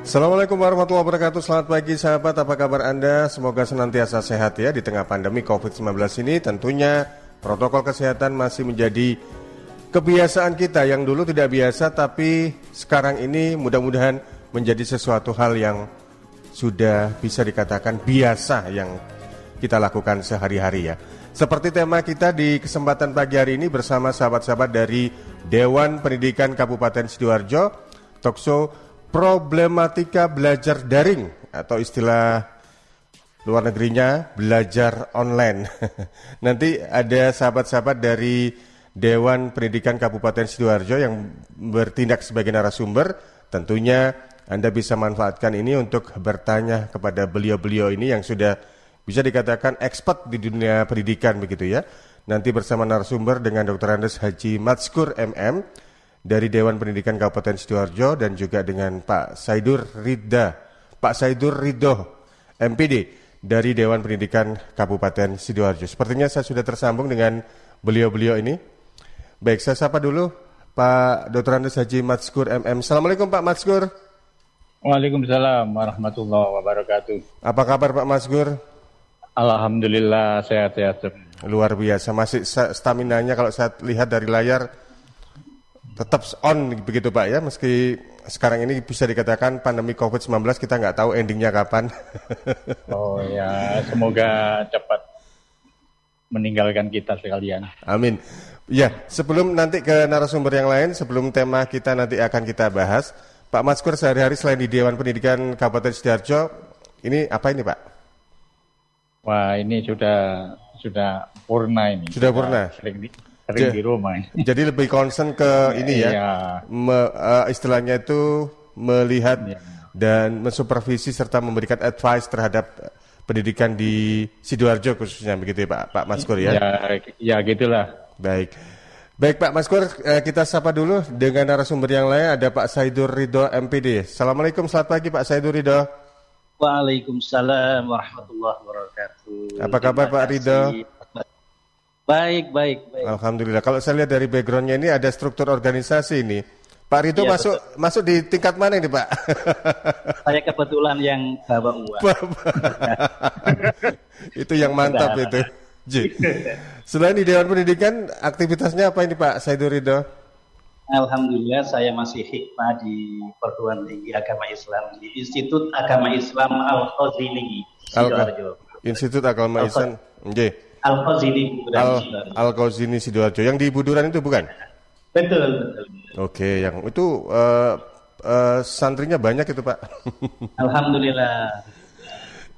Assalamualaikum warahmatullahi wabarakatuh. Selamat pagi sahabat, apa kabar Anda? Semoga senantiasa sehat ya di tengah pandemi COVID-19 ini. Tentunya protokol kesehatan masih menjadi kebiasaan kita Yang dulu tidak biasa tapi sekarang ini mudah-mudahan menjadi sesuatu hal yang sudah bisa dikatakan biasa yang kita lakukan sehari-hari ya. Seperti tema kita di kesempatan pagi hari ini bersama sahabat-sahabat dari Dewan Pendidikan Kabupaten Sidoarjo Talkshow problematika belajar daring atau istilah luar negerinya belajar online. Nanti ada sahabat-sahabat dari Dewan Pendidikan Kabupaten Sidoarjo yang bertindak sebagai narasumber. Tentunya Anda bisa manfaatkan ini untuk bertanya kepada beliau-beliau ini yang sudah bisa dikatakan expert di dunia pendidikan begitu ya. Nanti bersama narasumber dengan Dr. Andes Haji Matskur MM dari Dewan Pendidikan Kabupaten Sidoarjo dan juga dengan Pak Saidur Rida, Pak Saidur Ridho, MPD dari Dewan Pendidikan Kabupaten Sidoarjo. Sepertinya saya sudah tersambung dengan beliau-beliau ini. Baik, saya sapa dulu Pak Dr. Andes Haji Matskur MM. Assalamualaikum Pak Matskur. Waalaikumsalam warahmatullahi wabarakatuh. Apa kabar Pak Matskur? Alhamdulillah sehat-sehat. Luar biasa, masih stamina-nya kalau saya lihat dari layar tetap on begitu Pak ya meski sekarang ini bisa dikatakan pandemi COVID-19 kita nggak tahu endingnya kapan. oh ya, semoga cepat meninggalkan kita sekalian. Amin. Ya, sebelum nanti ke narasumber yang lain, sebelum tema kita nanti akan kita bahas, Pak Maskur sehari-hari selain di Dewan Pendidikan Kabupaten Sidoarjo, ini apa ini Pak? Wah, ini sudah sudah purna ini. Sudah, sudah purna. Sering di, sering di rumah. Jadi lebih concern ke ini ya, ya. Me, uh, istilahnya itu melihat ya. dan mensupervisi serta memberikan advice terhadap pendidikan di sidoarjo khususnya begitu ya Pak Pak Maskur ya. Ya, ya gitulah. Baik. Baik Pak Maskur, eh, kita sapa dulu dengan narasumber yang lain ada Pak Saidur Ridho MPD. Assalamualaikum, selamat pagi Pak Saidur Ridho. Waalaikumsalam warahmatullahi wabarakatuh. Apa kabar Pak Ridho? Baik, baik, baik. Alhamdulillah. Kalau saya lihat dari backgroundnya ini ada struktur organisasi ini. Pak Rito ya, masuk betul. masuk di tingkat mana ini Pak? Saya kebetulan yang bawa uang. itu yang mantap itu. J. Selain di Dewan Pendidikan, aktivitasnya apa ini Pak Saidur Ridho? Alhamdulillah saya masih hikmah di Perguruan Tinggi Agama Islam di Institut Agama Islam Al-Khazini. Al Institut Agama Islam. Nggih. Al-Qazini Al, Al Sidoarjo. Yang di Buduran itu bukan? Betul, betul. Oke, yang itu uh, uh, santrinya banyak itu, Pak. Alhamdulillah.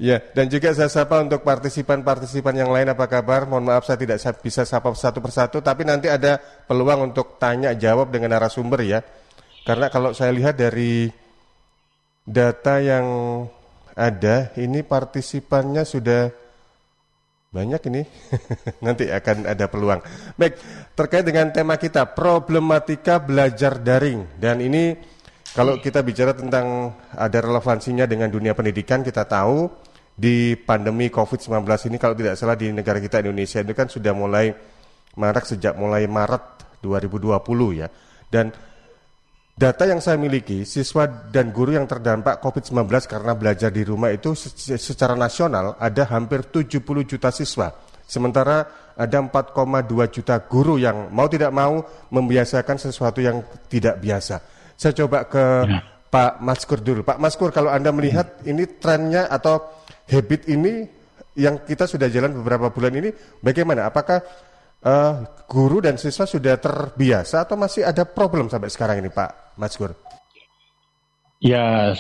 Ya, dan juga saya sapa untuk partisipan-partisipan yang lain apa kabar? Mohon maaf saya tidak bisa sapa satu persatu, tapi nanti ada peluang untuk tanya jawab dengan narasumber ya. Karena kalau saya lihat dari data yang ada, ini partisipannya sudah banyak ini, nanti akan ada peluang. Baik, terkait dengan tema kita, problematika belajar daring. Dan ini kalau kita bicara tentang ada relevansinya dengan dunia pendidikan, kita tahu di pandemi COVID-19 ini kalau tidak salah di negara kita Indonesia itu kan sudah mulai marak sejak mulai Maret 2020 ya. Dan Data yang saya miliki, siswa dan guru yang terdampak COVID-19 karena belajar di rumah itu secara nasional ada hampir 70 juta siswa. Sementara ada 4,2 juta guru yang mau tidak mau membiasakan sesuatu yang tidak biasa. Saya coba ke ya. Pak Maskur dulu. Pak Maskur, kalau Anda melihat ya. ini trennya atau habit ini yang kita sudah jalan beberapa bulan ini, bagaimana? Apakah uh, guru dan siswa sudah terbiasa atau masih ada problem sampai sekarang ini Pak Maskur? Ya,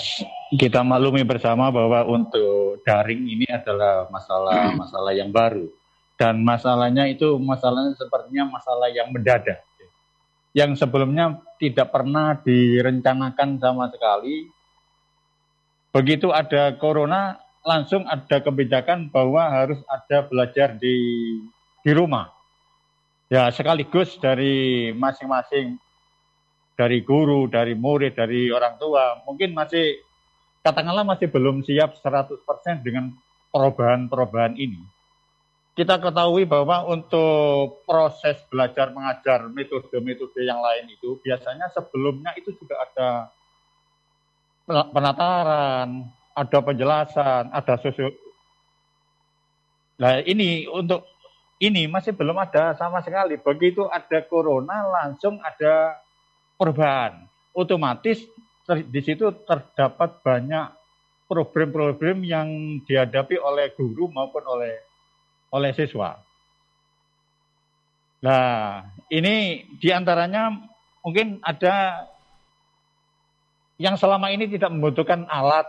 kita maklumi bersama bahwa untuk daring ini adalah masalah-masalah yang baru. Dan masalahnya itu masalahnya sepertinya masalah yang mendadak. Yang sebelumnya tidak pernah direncanakan sama sekali. Begitu ada corona, langsung ada kebijakan bahwa harus ada belajar di di rumah ya sekaligus dari masing-masing dari guru, dari murid, dari orang tua mungkin masih katakanlah masih belum siap 100% dengan perubahan-perubahan ini. Kita ketahui bahwa untuk proses belajar mengajar metode-metode yang lain itu biasanya sebelumnya itu juga ada penataran, ada penjelasan, ada sosio. Nah ini untuk ini masih belum ada sama sekali. Begitu ada corona langsung ada perubahan. Otomatis ter, di situ terdapat banyak problem-problem yang dihadapi oleh guru maupun oleh oleh siswa. Nah, ini di antaranya mungkin ada yang selama ini tidak membutuhkan alat,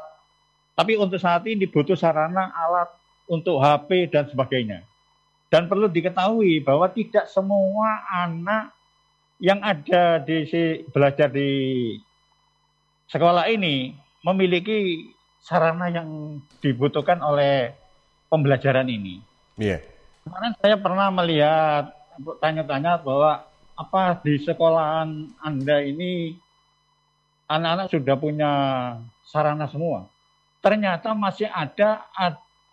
tapi untuk saat ini butuh sarana alat untuk HP dan sebagainya. Dan perlu diketahui bahwa tidak semua anak yang ada di si, belajar di sekolah ini memiliki sarana yang dibutuhkan oleh pembelajaran ini. Iya. Yeah. Kemarin saya pernah melihat tanya-tanya bahwa apa di sekolahan Anda ini anak-anak sudah punya sarana semua. Ternyata masih ada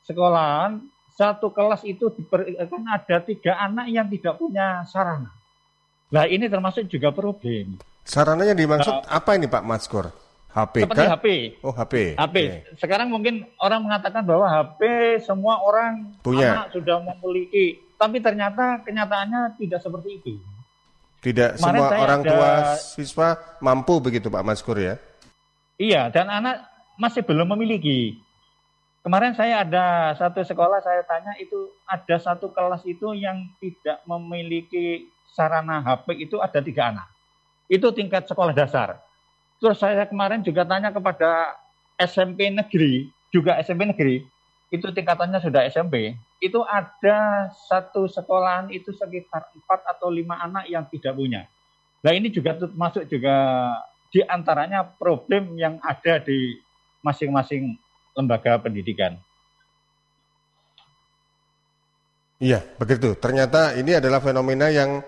sekolahan satu kelas itu kan ada tiga anak yang tidak punya sarana. Nah ini termasuk juga problem. Sarana yang dimaksud uh, apa ini Pak Maskur? HP Seperti HP. Oh HP. HP. Okay. Sekarang mungkin orang mengatakan bahwa HP semua orang punya anak sudah memiliki, tapi ternyata kenyataannya tidak seperti itu. Tidak Kemarin semua orang ada, tua siswa mampu begitu Pak Maskur ya? Iya, dan anak masih belum memiliki. Kemarin saya ada satu sekolah saya tanya itu ada satu kelas itu yang tidak memiliki sarana HP itu ada tiga anak. Itu tingkat sekolah dasar. Terus saya kemarin juga tanya kepada SMP negeri, juga SMP negeri, itu tingkatannya sudah SMP, itu ada satu sekolahan itu sekitar empat atau lima anak yang tidak punya. Nah ini juga masuk juga di antaranya problem yang ada di masing-masing lembaga pendidikan. Iya, begitu. Ternyata ini adalah fenomena yang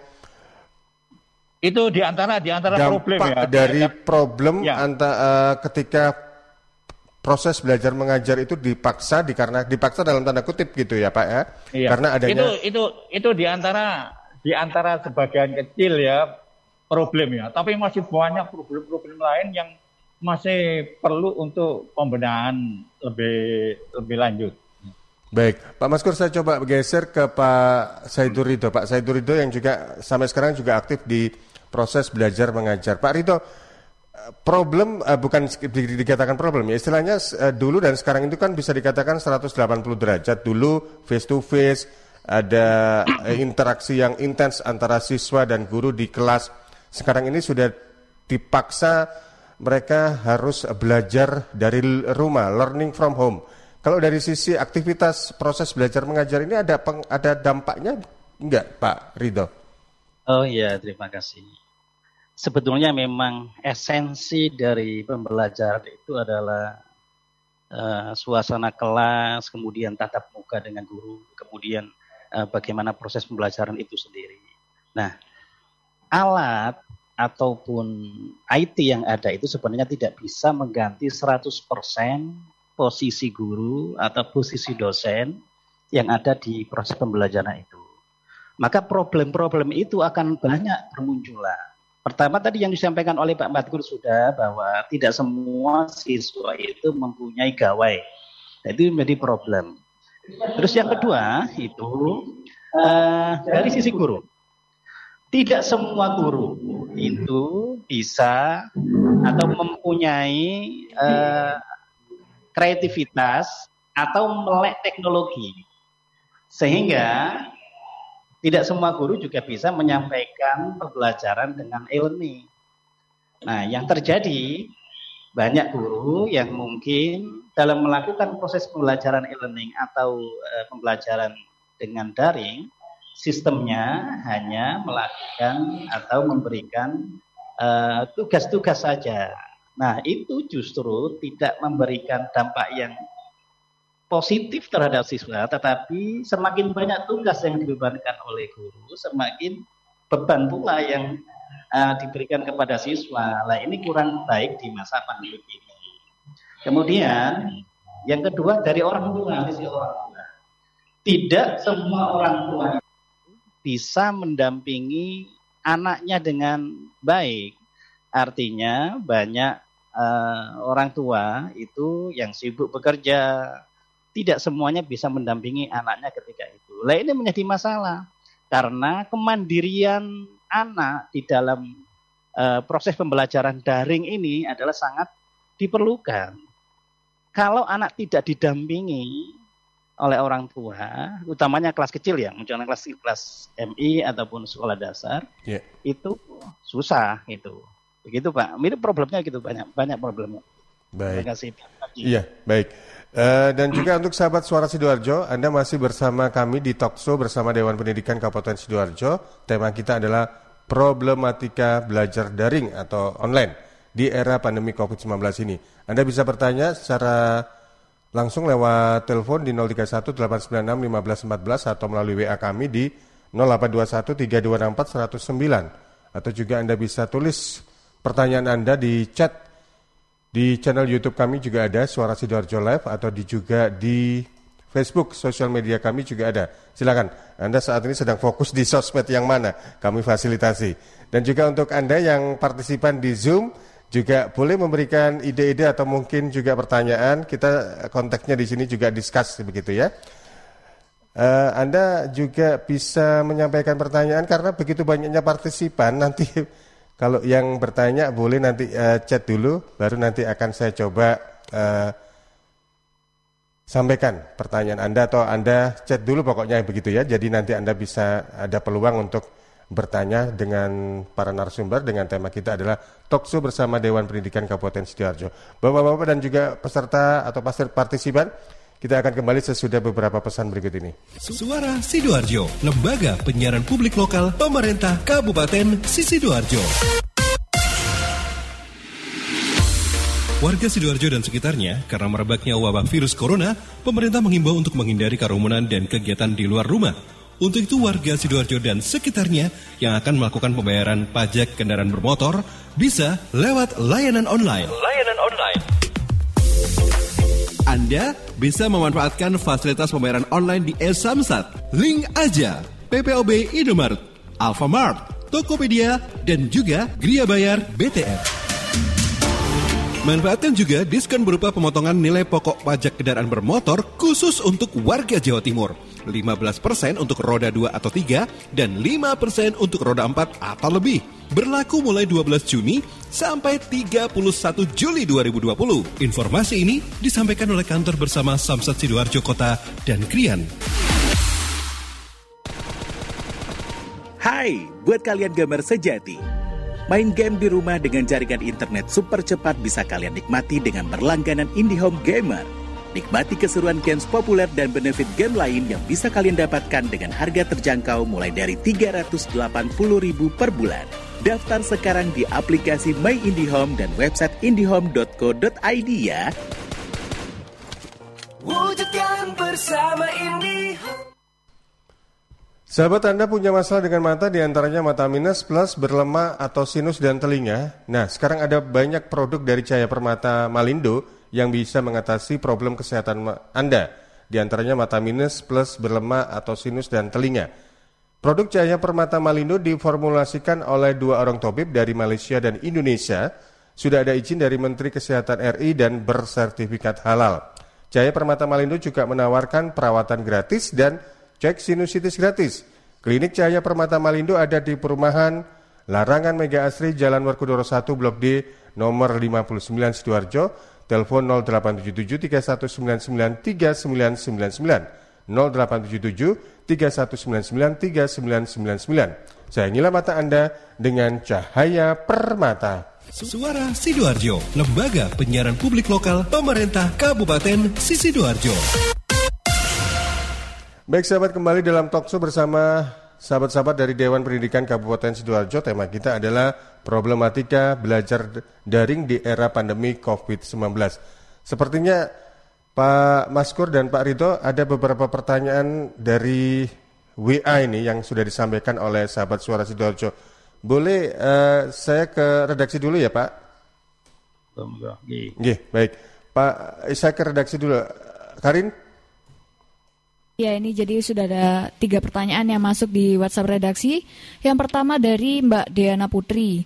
itu di antara di antara problem ya. Dari problem ya. anta, uh, ketika proses belajar mengajar itu dipaksa dikarena dipaksa dalam tanda kutip gitu ya Pak ya. Iya. Karena adanya itu itu itu di antara di antara sebagian kecil ya problem ya. Tapi masih banyak problem-problem lain yang masih perlu untuk pembenahan lebih lebih lanjut. Baik, Pak Maskur saya coba bergeser ke Pak Saidur Ridho. Pak Saidur Ridho yang juga sampai sekarang juga aktif di proses belajar mengajar. Pak Rito, problem uh, bukan di, dikatakan problem ya istilahnya uh, dulu dan sekarang itu kan bisa dikatakan 180 derajat dulu face to face ada uh, interaksi yang intens antara siswa dan guru di kelas sekarang ini sudah dipaksa mereka harus belajar dari rumah learning from home kalau dari sisi aktivitas proses belajar mengajar ini ada peng, ada dampaknya enggak Pak Ridho? Oh iya terima kasih sebetulnya memang esensi dari pembelajaran itu adalah uh, suasana kelas, kemudian tatap muka dengan guru, kemudian uh, bagaimana proses pembelajaran itu sendiri. Nah, alat ataupun IT yang ada itu sebenarnya tidak bisa mengganti 100% posisi guru atau posisi dosen yang ada di proses pembelajaran itu. Maka problem-problem itu akan banyak bermunculan Pertama tadi yang disampaikan oleh Pak Matkur sudah bahwa tidak semua siswa itu mempunyai gawai. Nah, itu menjadi problem. Terus yang kedua itu uh, dari sisi guru. Tidak semua guru itu bisa atau mempunyai uh, kreativitas atau melek teknologi. Sehingga tidak semua guru juga bisa menyampaikan pembelajaran dengan ilmi. Nah, yang terjadi banyak guru yang mungkin dalam melakukan proses pembelajaran e-learning atau e, pembelajaran dengan daring, sistemnya hanya melakukan atau memberikan eh, tugas-tugas uh, saja. Nah, itu justru tidak memberikan dampak yang positif terhadap siswa, tetapi semakin banyak tugas yang dibebankan oleh guru, semakin beban pula yang uh, diberikan kepada siswa. Nah, ini kurang baik di masa pandemi ini. Kemudian yang kedua dari orang tua, orang tua. Tidak semua orang tua bisa mendampingi anaknya dengan baik. Artinya banyak uh, orang tua itu yang sibuk bekerja tidak semuanya bisa mendampingi anaknya ketika itu. Lah ini menjadi masalah karena kemandirian anak di dalam uh, proses pembelajaran daring ini adalah sangat diperlukan. Kalau anak tidak didampingi oleh orang tua, utamanya kelas kecil ya, misalnya kelas kelas MI ataupun sekolah dasar, yeah. itu susah itu. Begitu Pak. Mirip problemnya gitu banyak banyak problemnya. Baik. Terima kasih. Iya, baik. Uh, dan juga untuk sahabat Suara Sidoarjo, Anda masih bersama kami di Talkshow bersama Dewan Pendidikan Kabupaten Sidoarjo. Tema kita adalah problematika belajar daring atau online di era pandemi COVID-19 ini. Anda bisa bertanya secara langsung lewat telepon di 031 896 1514 atau melalui WA kami di 0821 3264 109 atau juga Anda bisa tulis pertanyaan Anda di chat di channel YouTube kami juga ada Suara Sidoarjo Live atau di juga di Facebook, sosial media kami juga ada. Silakan. Anda saat ini sedang fokus di sosmed yang mana? Kami fasilitasi. Dan juga untuk Anda yang partisipan di Zoom juga boleh memberikan ide-ide atau mungkin juga pertanyaan. Kita kontaknya di sini juga discuss begitu ya. Uh, Anda juga bisa menyampaikan pertanyaan karena begitu banyaknya partisipan nanti kalau yang bertanya boleh nanti uh, chat dulu, baru nanti akan saya coba uh, sampaikan pertanyaan Anda atau Anda chat dulu pokoknya begitu ya. Jadi nanti Anda bisa ada peluang untuk bertanya dengan para narasumber dengan tema kita adalah Tokso bersama Dewan Pendidikan Kabupaten Sidoarjo. Bapak-bapak dan juga peserta atau partisipan kita akan kembali sesudah beberapa pesan berikut ini. Suara Sidoarjo, lembaga penyiaran publik lokal pemerintah Kabupaten Sidoarjo. Warga Sidoarjo dan sekitarnya, karena merebaknya wabah virus corona, pemerintah mengimbau untuk menghindari kerumunan dan kegiatan di luar rumah. Untuk itu warga Sidoarjo dan sekitarnya yang akan melakukan pembayaran pajak kendaraan bermotor bisa lewat layanan online. Layanan online. Anda bisa memanfaatkan fasilitas pembayaran online di e-Samsat. Link aja PPOB Indomaret, Alfamart, Tokopedia, dan juga Gria Bayar BTR. Manfaatkan juga diskon berupa pemotongan nilai pokok pajak kendaraan bermotor khusus untuk warga Jawa Timur. 15% untuk roda 2 atau 3, dan 5% untuk roda 4 atau lebih. Berlaku mulai 12 Juni sampai 31 Juli 2020. Informasi ini disampaikan oleh kantor bersama Samsat Sidoarjo Kota dan Krian. Hai, buat kalian gamer sejati. Main game di rumah dengan jaringan internet super cepat bisa kalian nikmati dengan berlangganan IndiHome Gamer. Nikmati keseruan games populer dan benefit game lain yang bisa kalian dapatkan dengan harga terjangkau mulai dari Rp380.000 per bulan. Daftar sekarang di aplikasi My IndiHome dan website indihome.co.id ya. Wujudkan bersama IndiHome. Sahabat Anda punya masalah dengan mata di antaranya mata minus, plus, berlemah, atau sinus dan telinga. Nah, sekarang ada banyak produk dari Cahaya Permata Malindo yang bisa mengatasi problem kesehatan Anda, di antaranya mata minus, plus, berlemah, atau sinus dan telinga. Produk cahaya permata Malindo diformulasikan oleh dua orang tabib dari Malaysia dan Indonesia. Sudah ada izin dari Menteri Kesehatan RI dan bersertifikat halal. Cahaya Permata Malindo juga menawarkan perawatan gratis dan cek sinusitis gratis. Klinik Cahaya Permata Malindo ada di perumahan Larangan Mega Asri Jalan Werkudoro 1 Blok D nomor 59 Sidoarjo Telepon 0877 3199 3999 0877 3199 3999. Sayangilah mata Anda dengan cahaya permata. Suara Sidoarjo, lembaga penyiaran publik lokal pemerintah Kabupaten Sidoarjo. Baik sahabat kembali dalam talkshow bersama Sahabat-sahabat dari Dewan Pendidikan Kabupaten Sidoarjo, tema kita adalah problematika belajar daring di era pandemi COVID-19. Sepertinya Pak Maskur dan Pak Rito ada beberapa pertanyaan dari WA ini yang sudah disampaikan oleh sahabat suara Sidoarjo. Boleh uh, saya ke redaksi dulu ya Pak? Oke, baik. Pak, saya ke redaksi dulu. Karin? Ya, ini jadi sudah ada tiga pertanyaan yang masuk di WhatsApp redaksi. Yang pertama dari Mbak Deana Putri.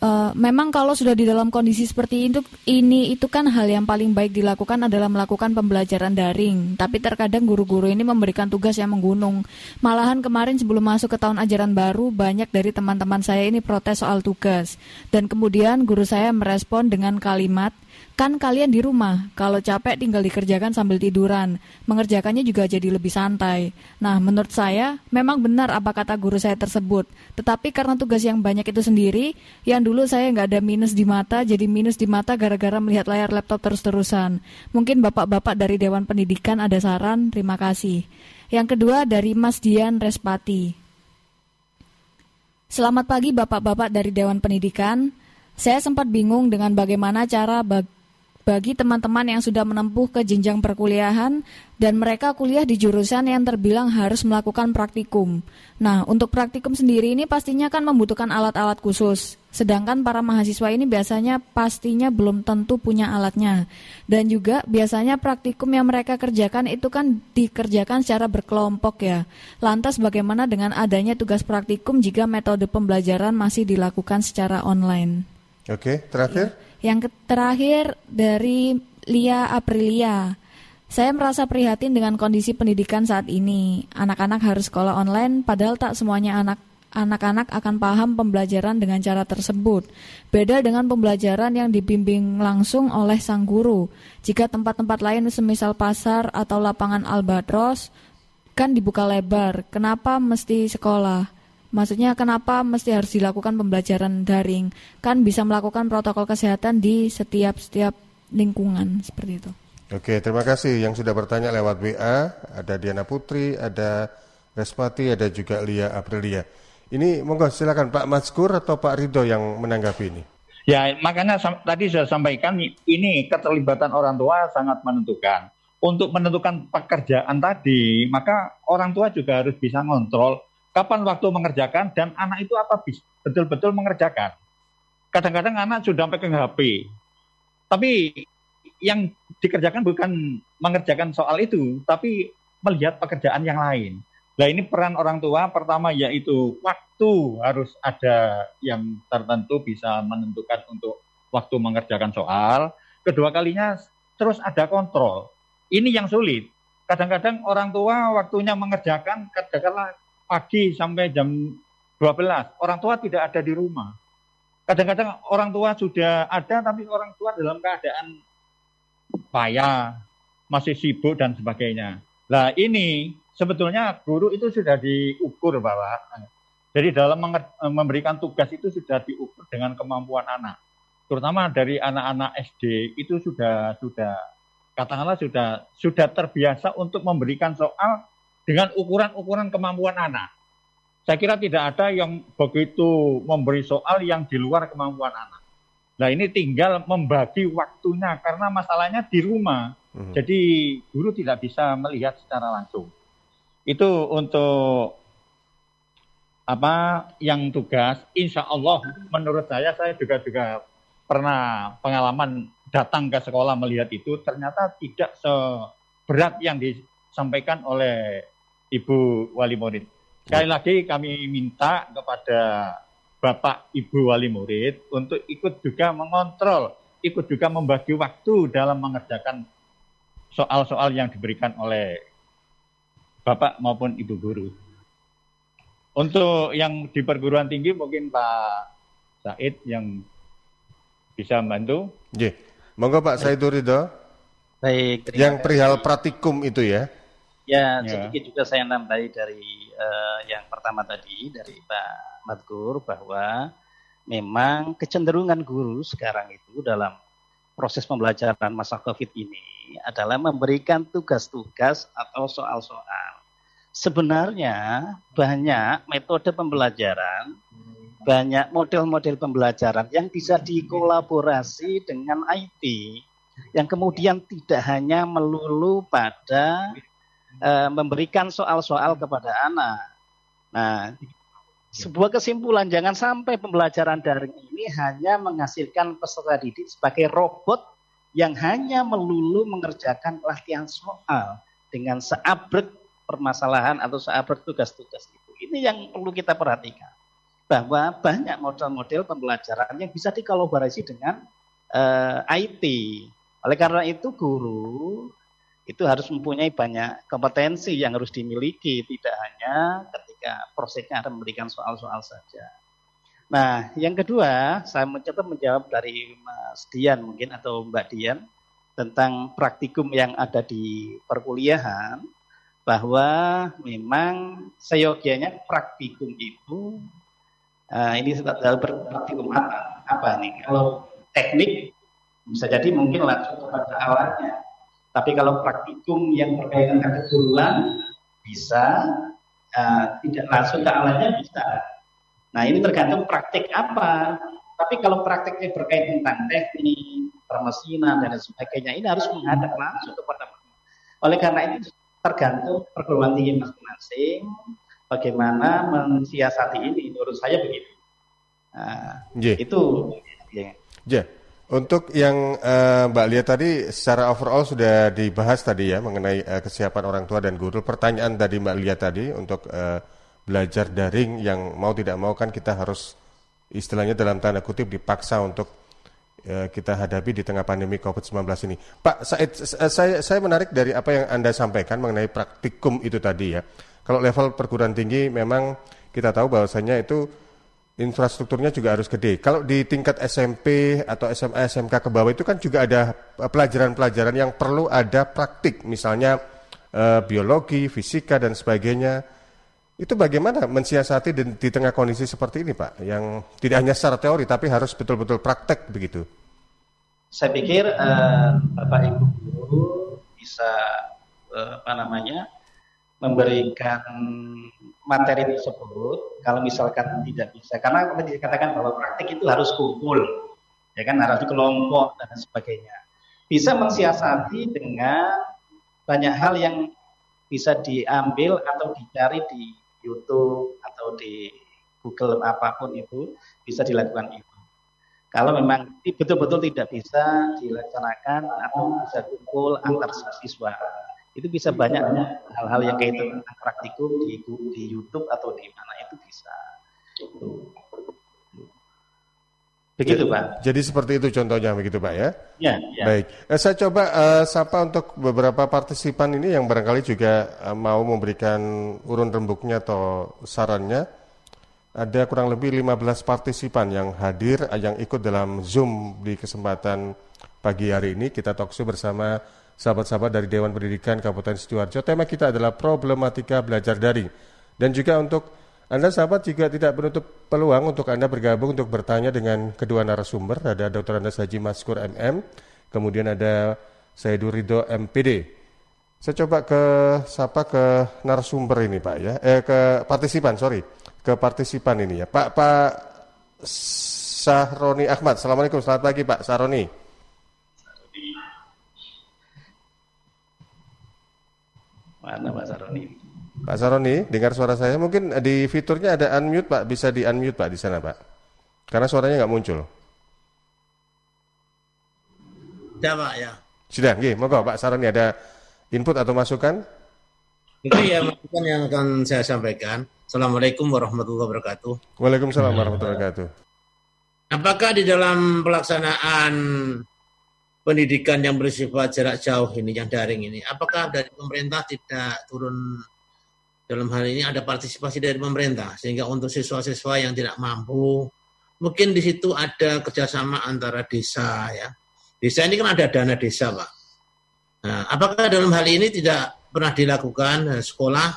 Uh, memang kalau sudah di dalam kondisi seperti itu, ini itu kan hal yang paling baik dilakukan adalah melakukan pembelajaran daring. Tapi terkadang guru-guru ini memberikan tugas yang menggunung. Malahan kemarin sebelum masuk ke tahun ajaran baru, banyak dari teman-teman saya ini protes soal tugas. Dan kemudian guru saya merespon dengan kalimat, Kan kalian di rumah, kalau capek tinggal dikerjakan sambil tiduran. Mengerjakannya juga jadi lebih santai. Nah, menurut saya, memang benar apa kata guru saya tersebut. Tetapi karena tugas yang banyak itu sendiri, yang dulu saya nggak ada minus di mata, jadi minus di mata gara-gara melihat layar laptop terus-terusan. Mungkin bapak-bapak dari Dewan Pendidikan ada saran, terima kasih. Yang kedua dari Mas Dian Respati. Selamat pagi bapak-bapak dari Dewan Pendidikan. Saya sempat bingung dengan bagaimana cara bag bagi teman-teman yang sudah menempuh ke jenjang perkuliahan dan mereka kuliah di jurusan yang terbilang harus melakukan praktikum. Nah, untuk praktikum sendiri ini pastinya kan membutuhkan alat-alat khusus. Sedangkan para mahasiswa ini biasanya pastinya belum tentu punya alatnya. Dan juga biasanya praktikum yang mereka kerjakan itu kan dikerjakan secara berkelompok ya. Lantas bagaimana dengan adanya tugas praktikum jika metode pembelajaran masih dilakukan secara online? Oke, terakhir. Ya. Yang terakhir dari Lia Aprilia. Saya merasa prihatin dengan kondisi pendidikan saat ini. Anak-anak harus sekolah online padahal tak semuanya anak anak-anak akan paham pembelajaran dengan cara tersebut. Beda dengan pembelajaran yang dibimbing langsung oleh sang guru. Jika tempat-tempat lain semisal pasar atau lapangan Albatros kan dibuka lebar, kenapa mesti sekolah? Maksudnya kenapa mesti harus dilakukan pembelajaran daring? Kan bisa melakukan protokol kesehatan di setiap setiap lingkungan seperti itu. Oke, terima kasih yang sudah bertanya lewat WA. Ada Diana Putri, ada Respati, ada juga Lia Aprilia. Ini monggo silakan Pak Mazkur atau Pak Ridho yang menanggapi ini. Ya, makanya tadi saya sampaikan ini keterlibatan orang tua sangat menentukan. Untuk menentukan pekerjaan tadi, maka orang tua juga harus bisa ngontrol kapan waktu mengerjakan dan anak itu apa betul-betul mengerjakan. Kadang-kadang anak sudah pegang HP, tapi yang dikerjakan bukan mengerjakan soal itu, tapi melihat pekerjaan yang lain. Nah ini peran orang tua pertama yaitu waktu harus ada yang tertentu bisa menentukan untuk waktu mengerjakan soal. Kedua kalinya terus ada kontrol. Ini yang sulit. Kadang-kadang orang tua waktunya mengerjakan katakanlah pagi sampai jam 12. Orang tua tidak ada di rumah. Kadang-kadang orang tua sudah ada tapi orang tua dalam keadaan payah, masih sibuk dan sebagainya. Nah ini sebetulnya guru itu sudah diukur bahwa jadi dalam memberikan tugas itu sudah diukur dengan kemampuan anak. Terutama dari anak-anak SD itu sudah sudah katakanlah sudah sudah terbiasa untuk memberikan soal dengan ukuran-ukuran kemampuan anak. Saya kira tidak ada yang begitu memberi soal yang di luar kemampuan anak. Nah ini tinggal membagi waktunya karena masalahnya di rumah. Hmm. Jadi guru tidak bisa melihat secara langsung. Itu untuk apa yang tugas. Insya Allah menurut saya saya juga juga pernah pengalaman datang ke sekolah melihat itu ternyata tidak seberat yang disampaikan oleh Ibu Wali Murid. Sekali ya. lagi kami minta kepada Bapak Ibu Wali Murid untuk ikut juga mengontrol, ikut juga membagi waktu dalam mengerjakan soal-soal yang diberikan oleh Bapak maupun Ibu Guru. Untuk yang di perguruan tinggi mungkin Pak Said yang bisa membantu. Yeah. Monggo Pak Said Ridho. Baik. Yang perihal praktikum itu ya. Ya, ya, sedikit juga saya nambahi dari uh, yang pertama tadi dari Pak Madkur bahwa memang kecenderungan guru sekarang itu dalam proses pembelajaran masa COVID ini adalah memberikan tugas-tugas atau soal-soal. Sebenarnya banyak metode pembelajaran, banyak model-model pembelajaran yang bisa dikolaborasi dengan IT yang kemudian tidak hanya melulu pada uh, memberikan soal-soal kepada anak. Nah, sebuah kesimpulan jangan sampai pembelajaran daring ini hanya menghasilkan peserta didik sebagai robot yang hanya melulu mengerjakan latihan soal dengan seabrek permasalahan atau seabrek tugas-tugas itu. Ini yang perlu kita perhatikan. bahwa banyak model-model pembelajaran yang bisa dikolaborasi dengan uh, eh, IT. Oleh karena itu guru itu harus mempunyai banyak kompetensi yang harus dimiliki, tidak hanya ketika prosesnya ada memberikan soal-soal saja. Nah, yang kedua, saya mencoba menjawab dari Mas Dian mungkin atau Mbak Dian tentang praktikum yang ada di perkuliahan bahwa memang seyogianya praktikum itu uh, ini adalah praktikum apa? Apa nih? Kalau teknik bisa jadi mungkin langsung kepada alatnya tapi kalau praktikum yang berkaitan dengan keguruan bisa, uh, tidak langsung ke alatnya bisa. Nah ini tergantung praktik apa. Tapi kalau praktiknya berkaitan tentang teknik, permesinan dan sebagainya, ini harus menghadap langsung kepada Oleh karena itu tergantung perguruan tinggi masing-masing bagaimana mensiasati ini. Menurut saya begitu. Nah, yeah. Itu. Yeah. Yeah. Untuk yang uh, Mbak lihat tadi secara overall sudah dibahas tadi ya mengenai uh, kesiapan orang tua dan guru. Pertanyaan tadi Mbak lihat tadi untuk uh, belajar daring yang mau tidak mau kan kita harus istilahnya dalam tanda kutip dipaksa untuk uh, kita hadapi di tengah pandemi COVID-19 ini. Pak Said, saya saya menarik dari apa yang Anda sampaikan mengenai praktikum itu tadi ya. Kalau level perguruan tinggi memang kita tahu bahwasanya itu infrastrukturnya juga harus gede. Kalau di tingkat SMP atau SMA, SMK ke bawah itu kan juga ada eh, pelajaran-pelajaran yang perlu ada praktik, misalnya eh, biologi, fisika dan sebagainya. Itu bagaimana mensiasati di, di tengah kondisi seperti ini, Pak? Yang tidak hanya secara teori tapi harus betul-betul praktek begitu. Saya pikir uh, Bapak Ibu guru bisa uh, apa namanya memberikan materi tersebut kalau misalkan tidak bisa. Karena tadi dikatakan bahwa praktik itu harus kumpul ya kan? Harus kelompok dan sebagainya. Bisa mensiasati dengan banyak hal yang bisa diambil atau dicari di YouTube atau di Google apa pun itu bisa dilakukan itu. Kalau memang betul-betul tidak bisa dilaksanakan atau bisa kumpul antar siswa itu bisa banyak hal-hal yang kaitan tentang praktikum di di YouTube atau di mana itu bisa. Itu. Begitu Pak. Jadi seperti itu contohnya begitu Pak ya? Ya. ya. Baik. Eh, saya coba uh, sapa untuk beberapa partisipan ini yang barangkali juga uh, mau memberikan urun rembuknya atau sarannya. Ada kurang lebih 15 partisipan yang hadir, yang ikut dalam Zoom di kesempatan pagi hari ini. Kita talkshow bersama sahabat-sahabat dari Dewan Pendidikan Kabupaten Sidoarjo. Tema kita adalah problematika belajar daring. Dan juga untuk Anda sahabat juga tidak menutup peluang untuk Anda bergabung untuk bertanya dengan kedua narasumber. Ada Dr. Andes Haji Maskur MM, kemudian ada Saidur Ridho MPD. Saya coba ke siapa ke narasumber ini Pak ya, eh ke partisipan sorry, ke partisipan ini ya, Pak Pak Sahroni Ahmad. Assalamualaikum, selamat pagi Pak Sahroni. Mana Pak Saroni? Pak Saroni, dengar suara saya? Mungkin di fiturnya ada unmute Pak, bisa di unmute Pak di sana Pak. Karena suaranya nggak muncul. Sudah Pak ya. Sudah, gih, monggo Pak Saroni ada input atau masukan? Itu ya masukan yang akan saya sampaikan. Assalamualaikum warahmatullahi wabarakatuh. Waalaikumsalam warahmatullahi wabarakatuh. Apakah di dalam pelaksanaan pendidikan yang bersifat jarak jauh ini, yang daring ini, apakah dari pemerintah tidak turun dalam hal ini? Ada partisipasi dari pemerintah sehingga untuk siswa-siswa yang tidak mampu mungkin di situ ada kerjasama antara desa ya. Desa ini kan ada dana desa pak. Nah, apakah dalam hal ini tidak pernah dilakukan eh, sekolah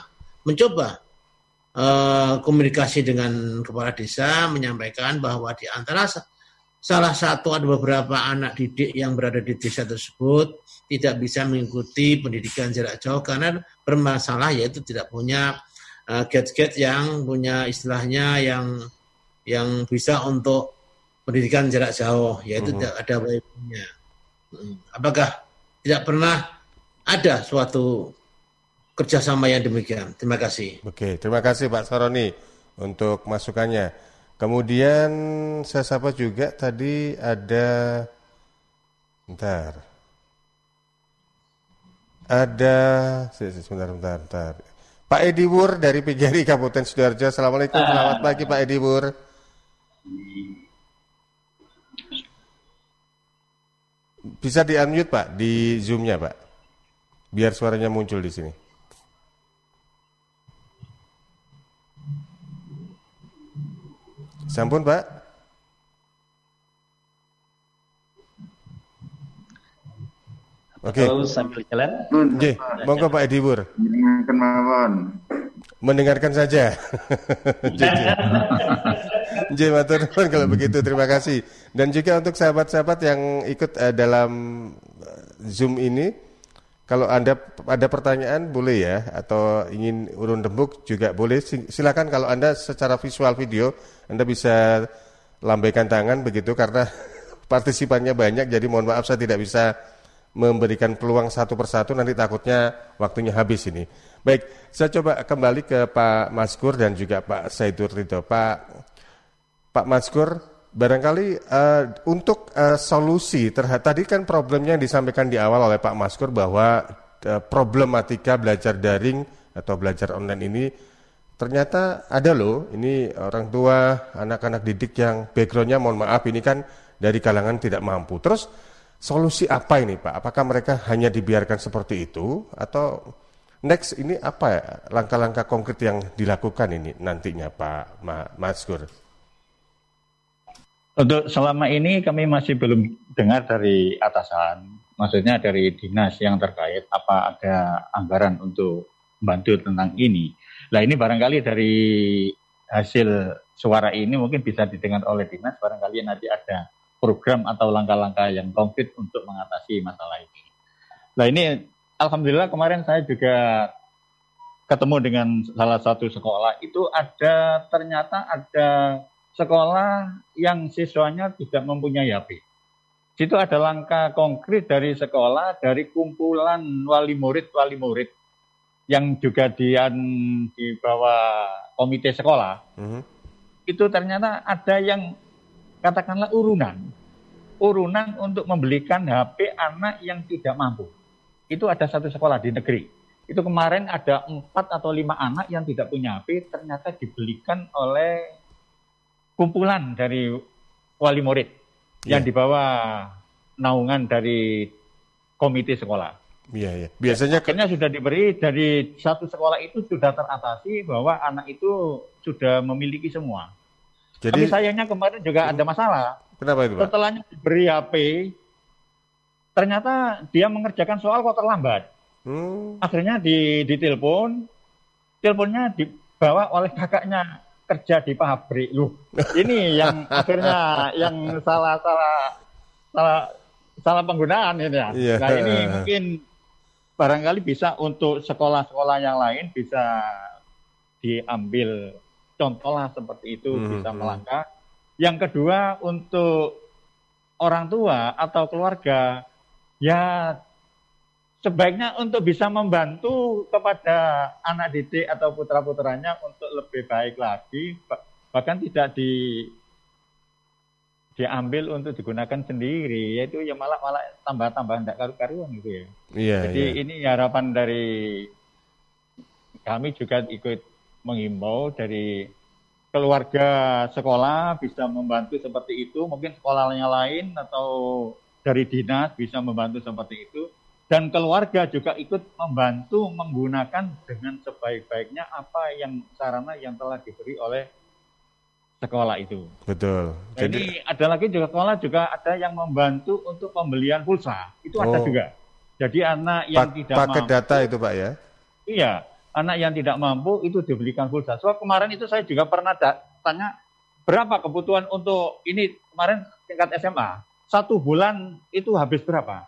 mencoba uh, komunikasi dengan kepala desa menyampaikan bahwa di antara salah satu ada beberapa anak didik yang berada di desa tersebut tidak bisa mengikuti pendidikan jarak jauh karena bermasalah yaitu tidak punya uh, gadget yang punya istilahnya yang yang bisa untuk pendidikan jarak jauh yaitu -huh. tidak ada wifi-nya. Hmm. Apakah tidak pernah ada suatu kerjasama yang demikian? Terima kasih. Oke, terima kasih Pak Saroni untuk masukannya. Kemudian saya sapa juga tadi ada bentar. Ada sebentar bentar bentar. Pak Edi Wur dari PGRI Kabupaten Sidoarjo. Assalamualaikum, selamat pagi Pak Edi Wur. Bisa di unmute Pak di Zoom-nya Pak, biar suaranya muncul di sini. Sampun Pak. Oke. Kalau sambil jalan. Oke, monggo Pak Edi Wur. Mendengarkan mawon. Mendengarkan saja. J matur nuwun kalau begitu terima kasih. Dan juga untuk sahabat-sahabat yang ikut uh, dalam uh, Zoom ini kalau Anda ada pertanyaan boleh ya atau ingin urun rembuk juga boleh silakan kalau Anda secara visual video Anda bisa lambaikan tangan begitu karena partisipannya banyak jadi mohon maaf saya tidak bisa memberikan peluang satu persatu nanti takutnya waktunya habis ini. Baik, saya coba kembali ke Pak Maskur dan juga Pak Saidur Ridho. Pak Pak Maskur, barangkali uh, untuk uh, solusi terhadap tadi kan problemnya yang disampaikan di awal oleh Pak Maskur bahwa uh, problematika belajar daring atau belajar online ini ternyata ada loh. Ini orang tua, anak-anak didik yang backgroundnya mohon maaf ini kan dari kalangan tidak mampu. Terus Solusi apa ini Pak? Apakah mereka hanya dibiarkan seperti itu atau next ini apa ya langkah-langkah konkret yang dilakukan ini nantinya Pak Mas Gur? Untuk selama ini kami masih belum dengar dari atasan, maksudnya dari dinas yang terkait apa ada anggaran untuk membantu tentang ini. Nah ini barangkali dari hasil suara ini mungkin bisa didengar oleh dinas, barangkali nanti ada program atau langkah-langkah yang konkret untuk mengatasi masalah ini. Nah ini alhamdulillah kemarin saya juga ketemu dengan salah satu sekolah itu ada ternyata ada sekolah yang siswanya tidak mempunyai HP. Itu ada langkah konkret dari sekolah, dari kumpulan wali murid wali murid yang juga di, di bawah komite sekolah. Mm -hmm. Itu ternyata ada yang katakanlah urunan. Urunan untuk membelikan HP anak yang tidak mampu. Itu ada satu sekolah di negeri. Itu kemarin ada empat atau lima anak yang tidak punya HP, ternyata dibelikan oleh kumpulan dari wali murid yeah. yang iya. dibawa naungan dari komite sekolah. Iya, iya. Biasanya akhirnya sudah diberi dari satu sekolah itu sudah teratasi bahwa anak itu sudah memiliki semua. Jadi, Tapi sayangnya kemarin juga ada masalah. Kenapa itu, Pak? Setelahnya diberi HP, ternyata dia mengerjakan soal kok terlambat. Hmm. Akhirnya di ditelepon, teleponnya dibawa oleh kakaknya kerja di pabrik. Loh, ini yang akhirnya yang salah salah salah salah penggunaan ini ya. Yeah. Nah ini mungkin barangkali bisa untuk sekolah-sekolah yang lain bisa diambil contoh lah seperti itu hmm. bisa hmm. melangkah. Yang kedua untuk orang tua atau keluarga ya sebaiknya untuk bisa membantu kepada anak didik atau putra putranya untuk lebih baik lagi bahkan tidak di diambil untuk digunakan sendiri yaitu ya malah malah tambah tambah tidak karu karuan gitu ya. Iya, Jadi iya. ini harapan dari kami juga ikut mengimbau dari keluarga sekolah bisa membantu seperti itu, mungkin sekolahnya lain atau dari dinas bisa membantu seperti itu, dan keluarga juga ikut membantu menggunakan dengan sebaik-baiknya apa yang sarana yang telah diberi oleh sekolah itu. Betul. Jadi, Jadi ada lagi juga sekolah juga ada yang membantu untuk pembelian pulsa, itu oh. ada juga. Jadi anak yang pa tidak paket mampu, data itu pak ya? Iya, anak yang tidak mampu itu dibelikan pulsa. So kemarin itu saya juga pernah tanya berapa kebutuhan untuk ini kemarin tingkat SMA. Satu bulan itu habis berapa?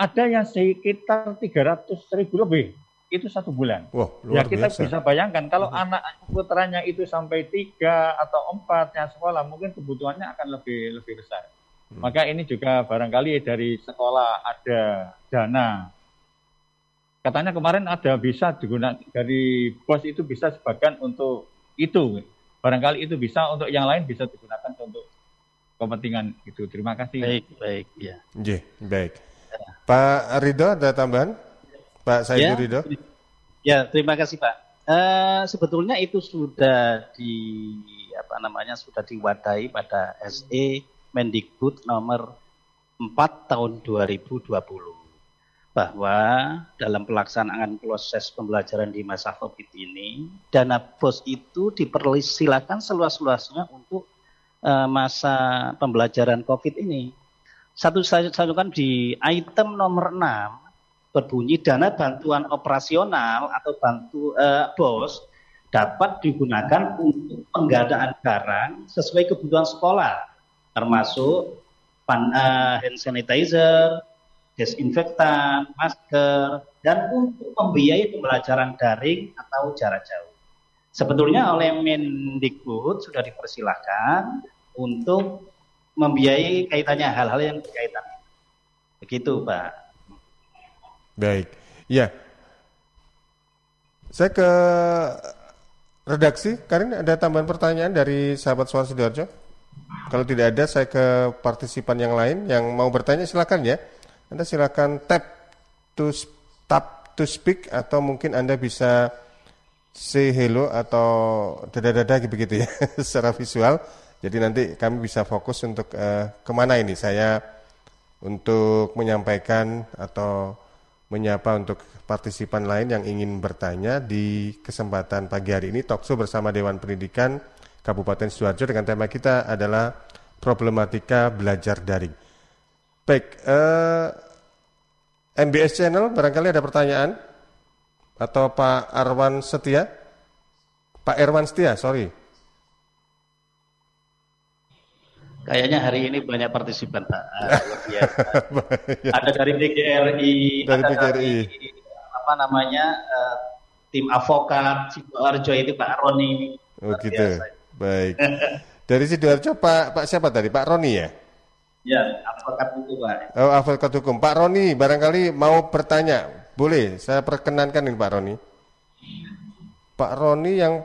Ada yang sekitar 300 ribu lebih. Itu satu bulan. Wah, luar ya kita biasa. bisa bayangkan kalau hmm. anak putranya itu sampai tiga atau empat yang sekolah mungkin kebutuhannya akan lebih lebih besar. Hmm. Maka ini juga barangkali dari sekolah ada dana katanya kemarin ada bisa digunakan dari bos itu bisa sebagian untuk itu barangkali itu bisa untuk yang lain bisa digunakan untuk kepentingan itu terima kasih baik baik ya J, baik Pak Ridho ada tambahan? Pak Saidu ya, Ridho. Ya terima kasih Pak. Uh, sebetulnya itu sudah di apa namanya sudah diwadahi pada SE Mendikbud nomor 4 tahun 2020 bahwa dalam pelaksanaan proses pembelajaran di masa COVID ini dana BOS itu dipersilakan seluas-luasnya untuk uh, masa pembelajaran COVID ini. Satu satu kan di item nomor 6 berbunyi dana bantuan operasional atau bantu uh, bos dapat digunakan untuk penggadaan barang sesuai kebutuhan sekolah, termasuk pan, uh, hand sanitizer, desinfektan, masker, dan untuk membiayai pembelajaran daring atau jarak jauh. Sebetulnya oleh Mendikbud sudah dipersilahkan untuk membiayai kaitannya hal-hal yang berkaitan. Begitu, Pak. Baik. Ya. Saya ke redaksi. Karin, ada tambahan pertanyaan dari sahabat Suara Sidoarjo? Kalau tidak ada, saya ke partisipan yang lain yang mau bertanya silakan ya. Anda silakan tap to tap to speak atau mungkin Anda bisa say hello atau dada-dada begitu ya secara visual. Jadi nanti kami bisa fokus untuk uh, ke mana ini saya untuk menyampaikan atau menyapa untuk partisipan lain yang ingin bertanya di kesempatan pagi hari ini Tokso bersama Dewan Pendidikan Kabupaten Sidoarjo dengan tema kita adalah problematika belajar daring. Baik, eh, MBS Channel barangkali ada pertanyaan atau Pak Arwan Setia, Pak Erwan Setia, sorry. Kayaknya hari ini banyak partisipan Pak. ada dari PGRI, dari ada PGRI. Dari, apa namanya uh, tim avokat sidoarjo itu Pak Roni. Oh gitu. Biasa. Baik. dari sidoarjo Pak Pak siapa tadi? Pak Roni ya? Ya, avokat hukum Pak. Oh, avokat hukum. Pak Roni, barangkali mau bertanya. Boleh, saya perkenankan ini Pak Roni. Pak Roni yang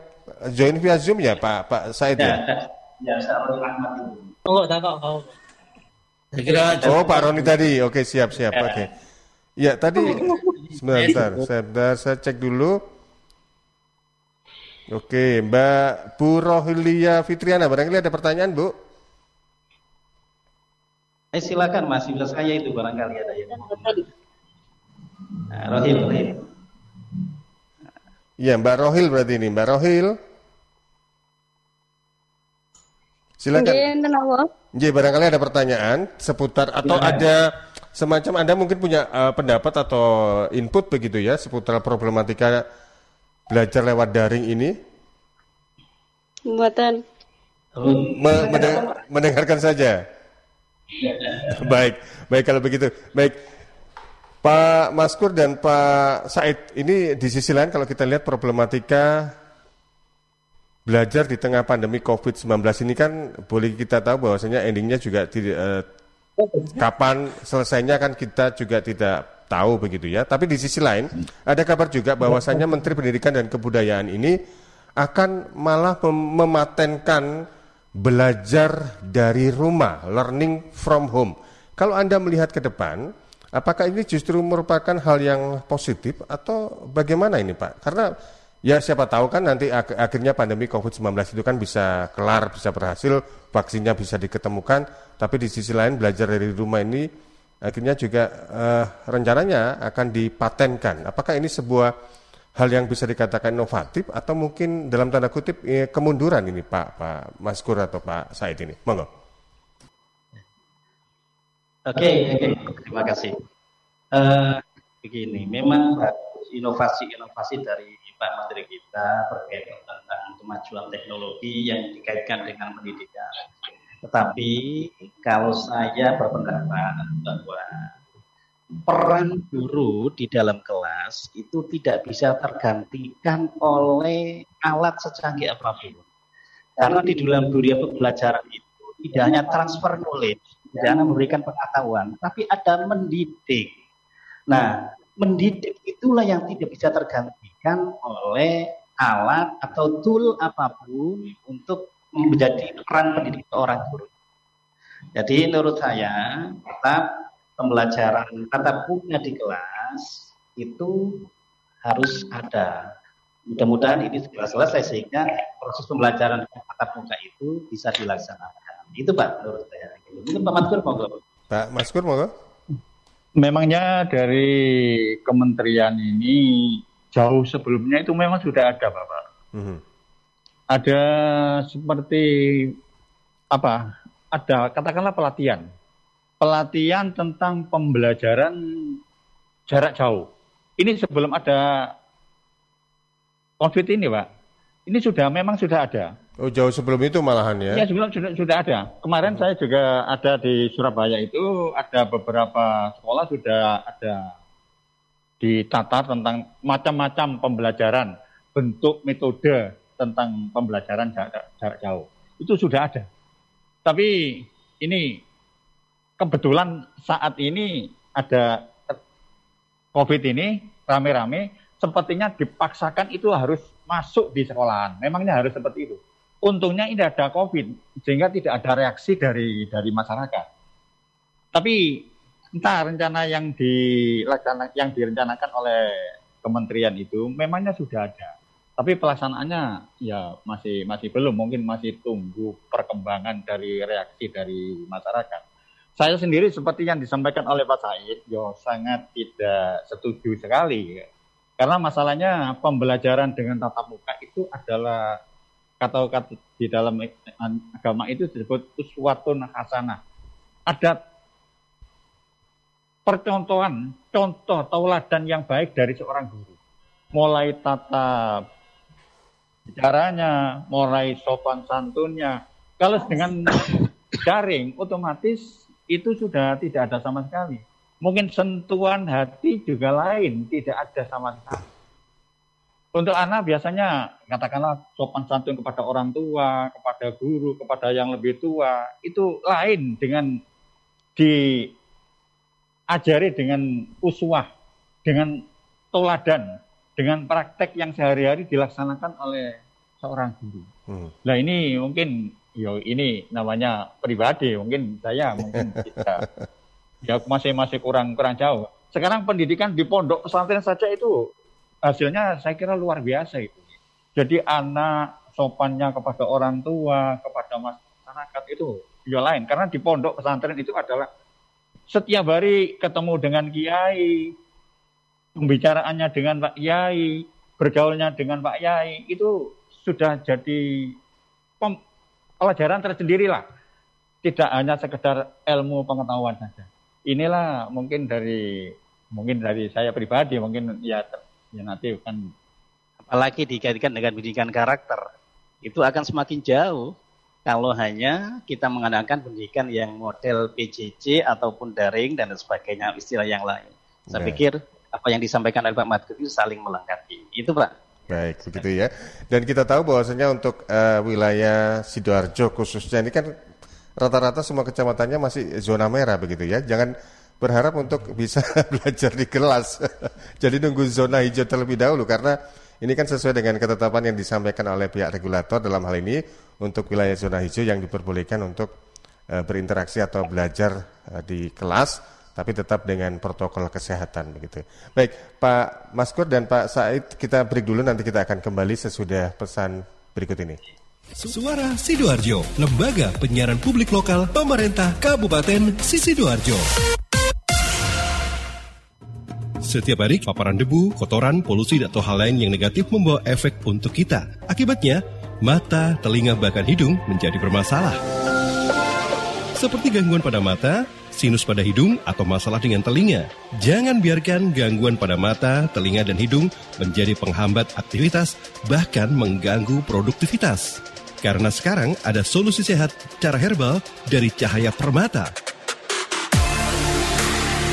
join via Zoom ya Pak Pak Said ya? Ya, ya saya Roni Ahmad itu. Oh, oh. kira Oh, Pak Roni tadi. Oke, siap, siap. Ya. Oke. Ya, tadi sebentar, sebentar, saya cek dulu. Oke, Mbak Bu Rohilia Fitriana, barangkali ada pertanyaan, Bu? Eh, silakan Mas, bisa saya itu barangkali ada yang nah, Rohil, Rohil. Iya, Mbak Rohil berarti ini, Mbak Rohil. Silakan. Jadi barangkali ada pertanyaan seputar atau ya. ada semacam Anda mungkin punya uh, pendapat atau input begitu ya seputar problematika belajar lewat daring ini? Buatan. Me mendengarkan saja. baik, baik kalau begitu. Baik. Pak Maskur dan Pak Said, ini di sisi lain kalau kita lihat problematika belajar di tengah pandemi COVID-19 ini kan boleh kita tahu bahwasanya endingnya juga tidak eh, kapan selesainya kan kita juga tidak tahu begitu ya. Tapi di sisi lain ada kabar juga bahwasanya Menteri Pendidikan dan Kebudayaan ini akan malah mem mematenkan belajar dari rumah, learning from home. Kalau Anda melihat ke depan, apakah ini justru merupakan hal yang positif atau bagaimana ini Pak? Karena Ya siapa tahu kan nanti ak akhirnya pandemi COVID-19 itu kan bisa kelar, bisa berhasil, vaksinnya bisa diketemukan, tapi di sisi lain belajar dari rumah ini akhirnya juga uh, rencananya akan dipatenkan. Apakah ini sebuah hal yang bisa dikatakan inovatif atau mungkin dalam tanda kutip eh, kemunduran ini Pak Pak Maskur atau Pak Said ini? Monggo. Oke, okay, okay. terima kasih. Uh, begini, memang inovasi-inovasi dari Pak Menteri kita berkaitan tentang kemajuan teknologi yang dikaitkan dengan pendidikan. Tetapi kalau saya berpendapat bahwa peran guru di dalam kelas itu tidak bisa tergantikan oleh alat secanggih apa pun. Karena di dalam dunia pembelajaran itu tidak hanya transfer knowledge, tidak hanya memberikan pengetahuan, tapi ada mendidik. Nah, mendidik itulah yang tidak bisa tergantikan oleh alat atau tool apa pun untuk menjadi peran pendidik orang guru. Jadi menurut saya tetap pembelajaran tatap muka di kelas itu harus ada. Mudah-mudahan ini segera selesai sehingga proses pembelajaran tatap muka itu bisa dilaksanakan. Itu Pak menurut saya. Mungkin Pak Maskur mau Pak Maskur mau Memangnya dari kementerian ini jauh sebelumnya itu memang sudah ada Bapak. Mm -hmm. Ada seperti apa? Ada katakanlah pelatihan. Pelatihan tentang pembelajaran jarak jauh. Ini sebelum ada COVID ini, Pak. Ini sudah memang sudah ada. Oh, jauh sebelum itu malahan ya? Iya, sebelum sudah, sudah ada. Kemarin hmm. saya juga ada di Surabaya itu ada beberapa sekolah sudah ada ditata tentang macam-macam pembelajaran, bentuk metode tentang pembelajaran jarak, jarak jauh. Itu sudah ada. Tapi ini kebetulan saat ini ada COVID ini rame-rame sepertinya dipaksakan itu harus masuk di sekolahan. Memangnya harus seperti itu. Untungnya ini ada COVID sehingga tidak ada reaksi dari dari masyarakat. Tapi entah rencana yang dilaksanakan yang direncanakan oleh kementerian itu memangnya sudah ada. Tapi pelaksanaannya ya masih masih belum, mungkin masih tunggu perkembangan dari reaksi dari masyarakat. Saya sendiri seperti yang disampaikan oleh Pak Said, yo sangat tidak setuju sekali karena masalahnya pembelajaran dengan tatap muka itu adalah kata-kata di dalam agama itu disebut suatu hasanah. Ada percontohan, contoh tauladan yang baik dari seorang guru. Mulai tata bicaranya, mulai sopan santunnya. Kalau dengan daring, otomatis itu sudah tidak ada sama sekali Mungkin sentuhan hati juga lain, tidak ada sama sekali. Untuk anak biasanya katakanlah sopan santun kepada orang tua, kepada guru, kepada yang lebih tua, itu lain dengan diajari dengan uswah, dengan toladan, dengan praktek yang sehari-hari dilaksanakan oleh seorang guru. Hmm. Nah ini mungkin, yo ini namanya pribadi, mungkin saya mungkin tidak ya masih masih kurang kurang jauh. Sekarang pendidikan di pondok pesantren saja itu hasilnya saya kira luar biasa itu. Jadi anak sopannya kepada orang tua, kepada masyarakat itu ya lain karena di pondok pesantren itu adalah setiap hari ketemu dengan kiai, pembicaraannya dengan Pak Kiai, bergaulnya dengan Pak Kiai itu sudah jadi pelajaran tersendiri lah. Tidak hanya sekedar ilmu pengetahuan saja inilah mungkin dari mungkin dari saya pribadi mungkin ya ya nanti kan apalagi dikaitkan dengan pendidikan karakter itu akan semakin jauh kalau hanya kita mengandalkan pendidikan yang model PJJ ataupun daring dan sebagainya istilah yang lain. Saya ya. pikir apa yang disampaikan oleh Pak Madkud itu saling melengkapi. Itu Pak. Baik, begitu ya. Dan kita tahu bahwasanya untuk uh, wilayah Sidoarjo khususnya ini kan rata-rata semua kecamatannya masih zona merah begitu ya. Jangan berharap untuk bisa belajar di kelas. Jadi nunggu zona hijau terlebih dahulu karena ini kan sesuai dengan ketetapan yang disampaikan oleh pihak regulator dalam hal ini untuk wilayah zona hijau yang diperbolehkan untuk uh, berinteraksi atau belajar uh, di kelas tapi tetap dengan protokol kesehatan begitu. Baik, Pak Maskur dan Pak Said kita break dulu nanti kita akan kembali sesudah pesan berikut ini. Suara Sidoarjo, lembaga penyiaran publik lokal pemerintah Kabupaten Sidoarjo. Setiap hari, paparan debu, kotoran, polusi, atau hal lain yang negatif membawa efek untuk kita. Akibatnya, mata, telinga, bahkan hidung menjadi bermasalah. Seperti gangguan pada mata, sinus pada hidung, atau masalah dengan telinga. Jangan biarkan gangguan pada mata, telinga, dan hidung menjadi penghambat aktivitas, bahkan mengganggu produktivitas. Karena sekarang ada solusi sehat cara herbal dari cahaya permata.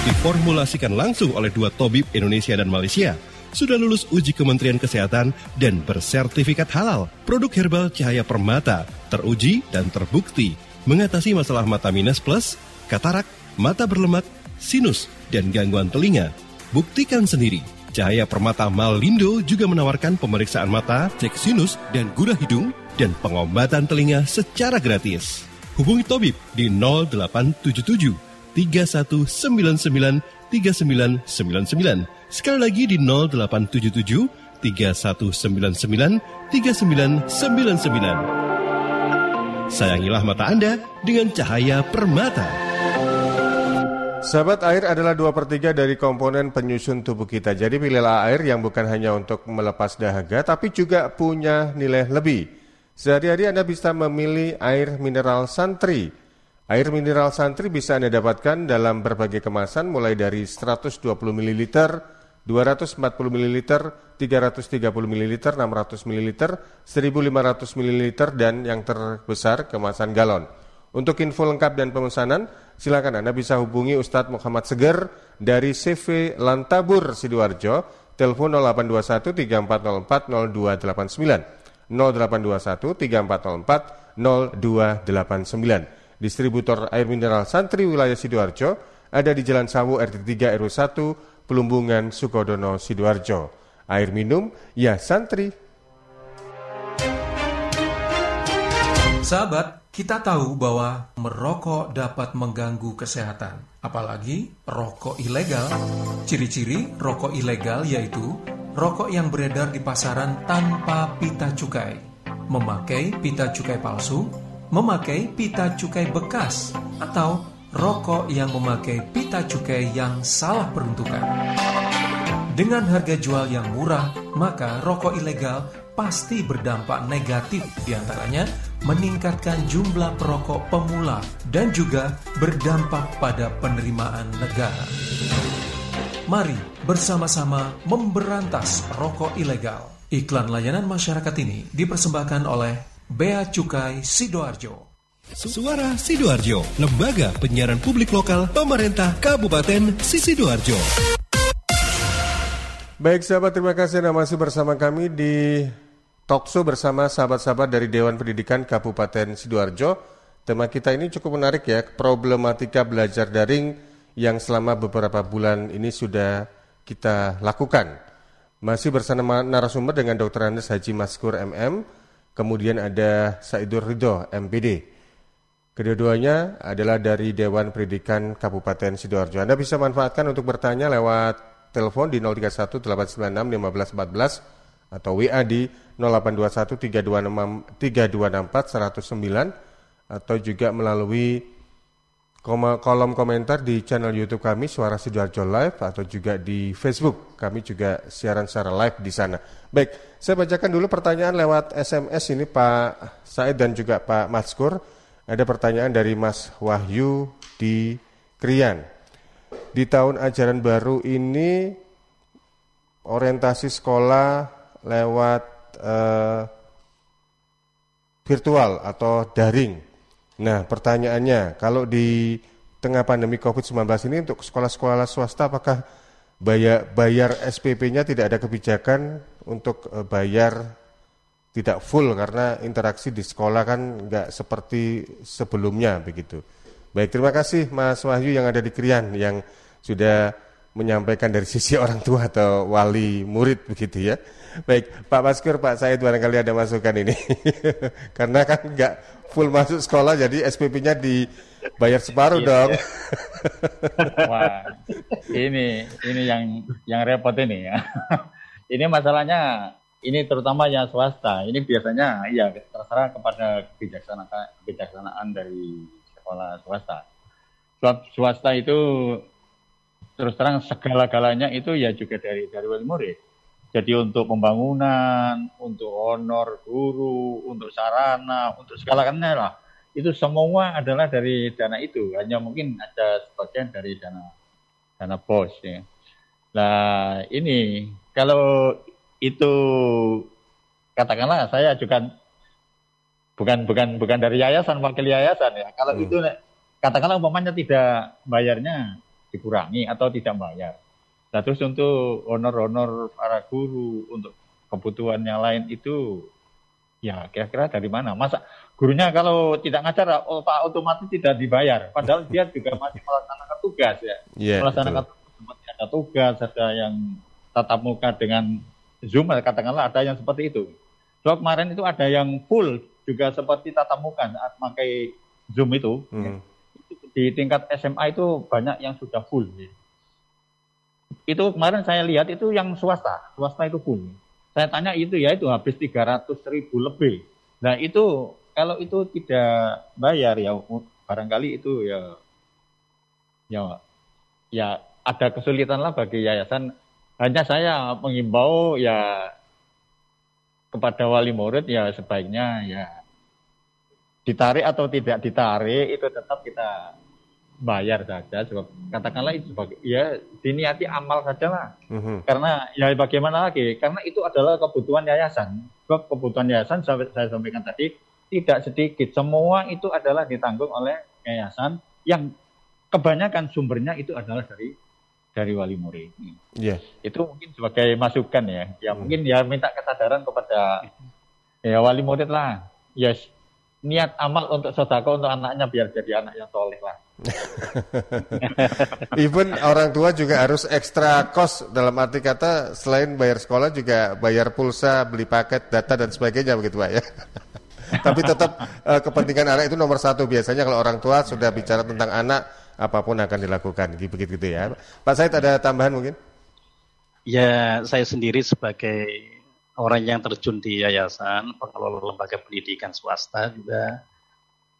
Diformulasikan langsung oleh dua tabib Indonesia dan Malaysia. Sudah lulus uji Kementerian Kesehatan dan bersertifikat halal. Produk herbal cahaya permata teruji dan terbukti mengatasi masalah mata minus plus, katarak, mata berlemak, sinus, dan gangguan telinga. Buktikan sendiri. Cahaya Permata Malindo juga menawarkan pemeriksaan mata, cek sinus, dan gula hidung dan pengobatan telinga secara gratis. Hubungi Tobib di 0877 3199 3999. Sekali lagi di 0877 3199 3999. Sayangilah mata Anda dengan cahaya permata. Sahabat air adalah dua per 3 dari komponen penyusun tubuh kita. Jadi pilihlah air yang bukan hanya untuk melepas dahaga, tapi juga punya nilai lebih. Sehari-hari Anda bisa memilih air mineral santri. Air mineral santri bisa Anda dapatkan dalam berbagai kemasan mulai dari 120 ml, 240 ml, 330 ml, 600 ml, 1500 ml, dan yang terbesar kemasan galon. Untuk info lengkap dan pemesanan, silakan Anda bisa hubungi Ustadz Muhammad Seger dari CV Lantabur Sidoarjo, telepon 0821 3404 0289, 0821 3404 0289. Distributor air mineral Santri wilayah Sidoarjo ada di Jalan Sawu RT 3 RW 1 Pelumbungan Sukodono Sidoarjo. Air minum ya santri. Sahabat, kita tahu bahwa merokok dapat mengganggu kesehatan, apalagi rokok ilegal. Ciri-ciri rokok ilegal yaitu rokok yang beredar di pasaran tanpa pita cukai, memakai pita cukai palsu, memakai pita cukai bekas, atau rokok yang memakai pita cukai yang salah peruntukan. Dengan harga jual yang murah, maka rokok ilegal pasti berdampak negatif di antaranya meningkatkan jumlah perokok pemula dan juga berdampak pada penerimaan negara. Mari bersama-sama memberantas rokok ilegal. Iklan layanan masyarakat ini dipersembahkan oleh Bea Cukai Sidoarjo. Suara Sidoarjo, lembaga penyiaran publik lokal pemerintah Kabupaten Sidoarjo. Baik sahabat, terima kasih Anda masih bersama kami di Talkshow bersama sahabat-sahabat dari Dewan Pendidikan Kabupaten Sidoarjo. Tema kita ini cukup menarik ya, problematika belajar daring yang selama beberapa bulan ini sudah kita lakukan. Masih bersama narasumber dengan Dr. Andes Haji Maskur MM, kemudian ada Saidur Ridho MPD. Kedua-duanya adalah dari Dewan Pendidikan Kabupaten Sidoarjo. Anda bisa manfaatkan untuk bertanya lewat telepon di 031 896 1514 atau WA di 0821 326 3264 109 atau juga melalui kolom komentar di channel YouTube kami Suara Sidoarjo Live atau juga di Facebook. Kami juga siaran secara live di sana. Baik, saya bacakan dulu pertanyaan lewat SMS ini Pak Said dan juga Pak Maskur. Ada pertanyaan dari Mas Wahyu di Krian. Di tahun ajaran baru ini orientasi sekolah lewat uh, virtual atau daring. Nah, pertanyaannya, kalau di tengah pandemi COVID-19 ini untuk sekolah-sekolah swasta apakah bayar, bayar SPP-nya tidak ada kebijakan untuk uh, bayar tidak full karena interaksi di sekolah kan nggak seperti sebelumnya begitu. Baik, terima kasih Mas Wahyu yang ada di Krian yang sudah menyampaikan dari sisi orang tua atau wali murid begitu ya. Baik, Pak Maskur, Pak Said barangkali ada masukan ini. Karena kan nggak full masuk sekolah jadi SPP-nya dibayar separuh iya, dong. Iya. Wah, ini ini yang yang repot ini ya. Ini masalahnya ini terutama yang swasta. Ini biasanya ya terserah kepada kebijaksanaan kebijaksanaan dari sekolah swasta. Swasta itu terus terang segala-galanya itu ya juga dari dari wali murid. Jadi untuk pembangunan, untuk honor guru, untuk sarana, untuk segala-galanya lah. Itu semua adalah dari dana itu. Hanya mungkin ada sebagian dari dana dana bos ya. Nah ini kalau itu katakanlah saya juga bukan bukan bukan dari yayasan wakil yayasan ya. Kalau hmm. itu katakanlah umpamanya tidak bayarnya dikurangi atau tidak bayar. Nah, terus untuk honor-honor para guru untuk kebutuhan yang lain itu ya kira-kira dari mana? Masa gurunya kalau tidak ngajar oh, Pak otomatis tidak dibayar padahal dia juga masih melaksanakan tugas ya. Yeah, melaksanakan tugas, ada tugas, ada yang tatap muka dengan Zoom katakanlah ada yang seperti itu. So kemarin itu ada yang full juga seperti tatap muka saat pakai Zoom itu. Hmm. Ya. Di tingkat SMA itu banyak yang sudah full. Ya. Itu kemarin saya lihat itu yang swasta, swasta itu full. saya tanya itu ya itu habis 300 ribu lebih. Nah itu kalau itu tidak bayar ya barangkali itu ya ya ya ada kesulitan lah bagi yayasan. Hanya saya mengimbau ya kepada wali murid ya sebaiknya ya ditarik atau tidak ditarik itu tetap kita bayar saja sebab katakanlah itu sebagai ya diniati amal saja lah. Mhm. karena ya bagaimana lagi? Karena itu adalah kebutuhan yayasan. Sebab kebutuhan yayasan sampai saya sampaikan tadi tidak sedikit. Semua itu adalah ditanggung oleh yayasan yang kebanyakan sumbernya itu adalah dari dari wali murid. Iya. itu mungkin sebagai masukan ya. Ya mungkin ya minta kesadaran kepada ya wali murid lah. Yes niat amal untuk sodako untuk anaknya biar jadi anak yang soleh lah Even orang tua juga harus ekstra cost dalam arti kata selain bayar sekolah juga bayar pulsa, beli paket, data dan sebagainya begitu Pak ya. Tapi tetap eh, kepentingan anak itu nomor satu biasanya kalau orang tua sudah bicara tentang anak apa pun akan dilakukan gitu gitu ya. Pak Said ada tambahan mungkin? Ya, saya sendiri sebagai orang yang terjun di yayasan, pengelola lembaga pendidikan swasta juga,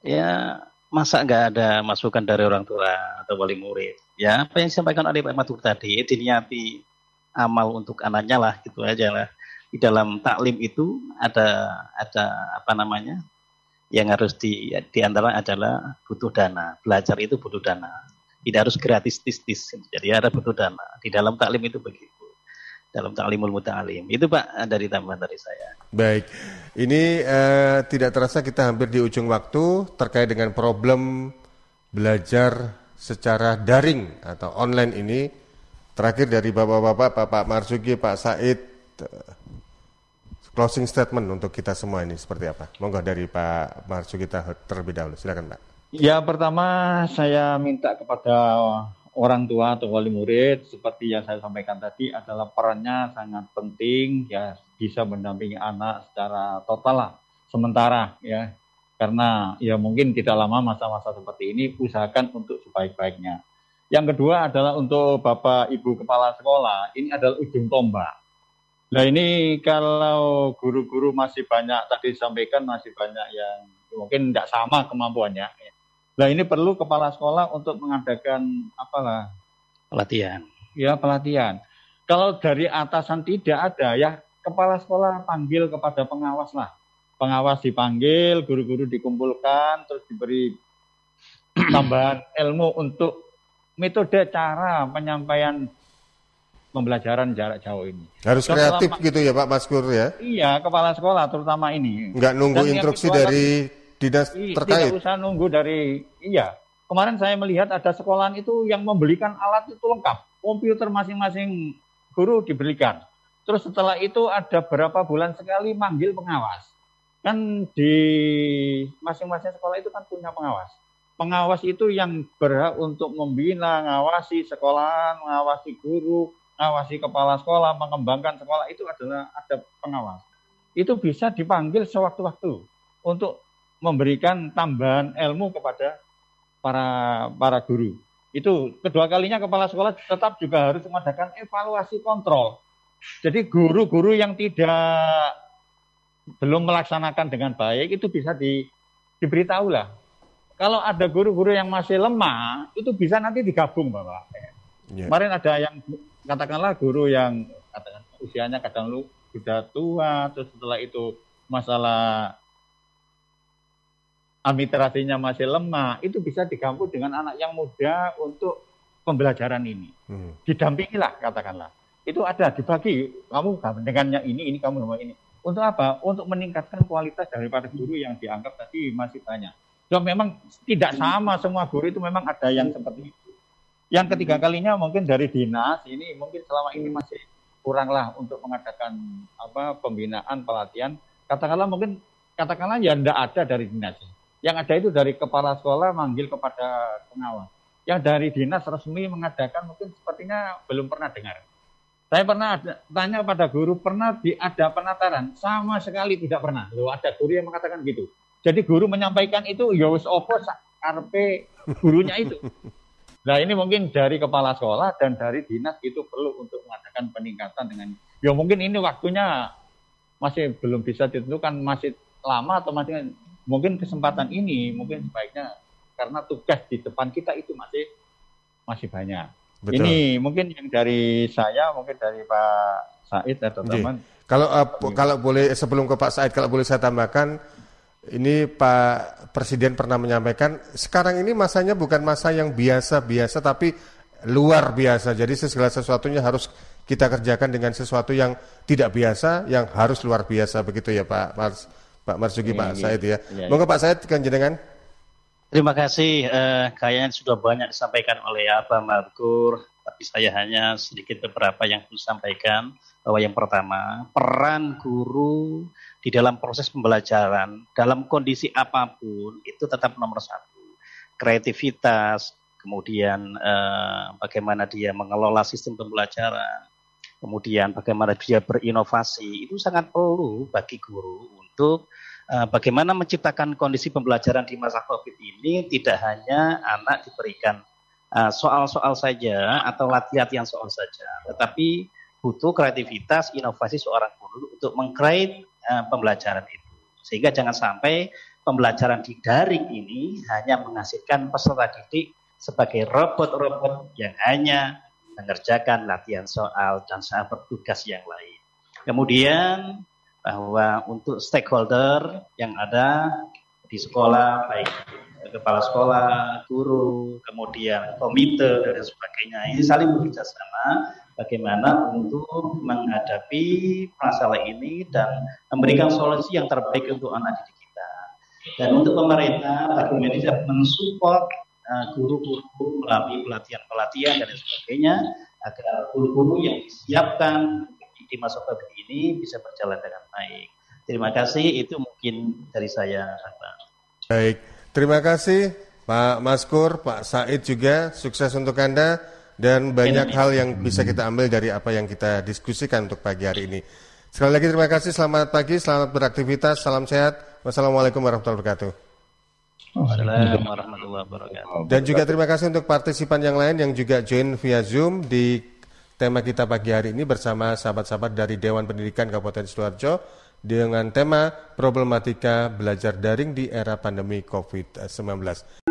ya masa nggak ada masukan dari orang tua atau wali murid. Ya, apa yang disampaikan oleh Pak Matur tadi, diniati amal untuk anaknya lah, gitu aja lah. Di dalam taklim itu ada ada apa namanya yang harus di di antara adalah butuh dana. Belajar itu butuh dana. Tidak harus gratis tis tis. Jadi ada butuh dana. Di dalam taklim itu begitu dalam taklimul muta'alim. Itu Pak dari tambahan dari saya. Baik, ini eh, tidak terasa kita hampir di ujung waktu terkait dengan problem belajar secara daring atau online ini. Terakhir dari bapak-bapak, Bapak Marzuki, Pak Said, eh, closing statement untuk kita semua ini seperti apa? Monggo dari Pak Marzuki ter- terlebih dahulu, silakan Pak. Ya pertama saya minta kepada orang tua atau wali murid seperti yang saya sampaikan tadi adalah perannya sangat penting ya bisa mendampingi anak secara total lah sementara ya karena ya mungkin tidak lama masa-masa seperti ini usahakan untuk sebaik-baiknya. Yang kedua adalah untuk Bapak Ibu Kepala Sekolah ini adalah ujung tombak. Nah ini kalau guru-guru masih banyak tadi disampaikan masih banyak yang mungkin tidak sama kemampuannya. Nah ini perlu kepala sekolah untuk mengadakan apalah Pelatihan. ya pelatihan. Kalau dari atasan tidak ada ya kepala sekolah panggil kepada pengawas lah. Pengawas dipanggil, guru-guru dikumpulkan, terus diberi tambahan ilmu untuk metode cara penyampaian pembelajaran jarak jauh ini. Harus kreatif gitu ya Pak Maskur ya, Iya, kepala sekolah terutama ini. nggak nunggu Dan instruksi dari dinas terkait. Tidak usah nunggu dari iya. Kemarin saya melihat ada sekolahan itu yang membelikan alat itu lengkap. Komputer masing-masing guru diberikan. Terus setelah itu ada berapa bulan sekali manggil pengawas. Kan di masing-masing sekolah itu kan punya pengawas. Pengawas itu yang berhak untuk membina, ngawasi sekolahan, mengawasi guru, ngawasi kepala sekolah, mengembangkan sekolah itu adalah ada pengawas. Itu bisa dipanggil sewaktu-waktu untuk memberikan tambahan ilmu kepada para para guru. Itu kedua kalinya kepala sekolah tetap juga harus mengadakan evaluasi kontrol. Jadi guru-guru yang tidak belum melaksanakan dengan baik itu bisa di, diberitahu lah. Kalau ada guru-guru yang masih lemah, itu bisa nanti digabung, Bapak. Ya. Kemarin ada yang katakanlah guru yang katakan usianya kadang lu sudah tua, terus setelah itu masalah administrasinya masih lemah, itu bisa digabung dengan anak yang muda untuk pembelajaran ini. Hmm. Didampingilah katakanlah. Itu ada dibagi, kamu dengannya ini, ini kamu dengan ini. Untuk apa? Untuk meningkatkan kualitas daripada guru yang dianggap tadi masih banyak. Dan memang tidak sama semua guru itu memang ada yang seperti itu. Yang ketiga kalinya mungkin dari dinas ini mungkin selama ini masih kurang lah untuk mengadakan apa pembinaan pelatihan. Katakanlah mungkin katakanlah ya tidak ada dari dinas. Yang ada itu dari kepala sekolah manggil kepada pengawas. Yang dari dinas resmi mengadakan mungkin sepertinya belum pernah dengar. Saya pernah ada, tanya pada guru, pernah di, ada penataran? Sama sekali tidak pernah. Loh, ada guru yang mengatakan gitu. Jadi guru menyampaikan itu, ya wis opo karpe gurunya itu. Nah ini mungkin dari kepala sekolah dan dari dinas itu perlu untuk mengadakan peningkatan dengan, ya mungkin ini waktunya masih belum bisa ditentukan masih lama atau masih mungkin kesempatan ini mungkin sebaiknya karena tugas di depan kita itu masih masih banyak. Betul. Ini mungkin yang dari saya, mungkin dari Pak Said atau teman. Kalau uh, kalau boleh sebelum ke Pak Said, kalau boleh saya tambahkan, ini Pak Presiden pernah menyampaikan sekarang ini masanya bukan masa yang biasa-biasa tapi luar biasa. Jadi segala sesuatunya harus kita kerjakan dengan sesuatu yang tidak biasa, yang harus luar biasa begitu ya Pak Mars, Pak Marsuki, Pak iya, Said ya. ya Monggo Pak Said kan jenengan. Terima kasih. Uh, kayaknya sudah banyak disampaikan oleh Abah Markur, tapi saya hanya sedikit beberapa yang perlu sampaikan. Bahwa yang pertama, peran guru di dalam proses pembelajaran, dalam kondisi apa pun, itu tetap nomor satu. Kreativitas, kemudian uh, bagaimana dia mengelola sistem pembelajaran, kemudian bagaimana dia berinovasi, itu sangat perlu bagi guru untuk Eh, bagaimana menciptakan kondisi pembelajaran di masa COVID ini tidak hanya anak diberikan eh, soal-soal saja atau latihan soal saja, tetapi butuh kreativitas, inovasi seorang guru untuk mengcreate uh, pembelajaran itu. Sehingga jangan sampai pembelajaran di daring ini hanya menghasilkan peserta didik sebagai robot-robot yang hanya mengerjakan latihan soal dan saat bertugas yang lain. Kemudian bahwa untuk stakeholder yang ada di sekolah, baik kepala sekolah, guru, kemudian komite dan sebagainya, ini saling bekerja sama bagaimana untuk menghadapi masalah ini dan memberikan solusi yang terbaik untuk anak didik kita. Dan untuk pemerintah, bagaimana mensupport guru-guru melalui pelatihan-pelatihan dan sebagainya agar guru-guru yang disiapkan di masa COVID ini bisa berjalan dengan baik. Terima kasih, itu mungkin dari saya. Pak. Baik, terima kasih Pak Maskur, Pak Said juga, sukses untuk Anda dan banyak hal yang bisa kita ambil dari apa yang kita diskusikan untuk pagi hari ini. Sekali lagi terima kasih, selamat pagi, selamat beraktivitas, salam sehat. Wassalamualaikum warahmatullahi wabarakatuh. Waalaikumsalam warahmatullahi wabarakatuh. Dan juga terima kasih untuk partisipan yang lain yang juga join via Zoom di tema kita pagi hari ini bersama sahabat-sahabat dari Dewan Pendidikan Kabupaten Sidoarjo dengan tema problematika belajar daring di era pandemi COVID-19.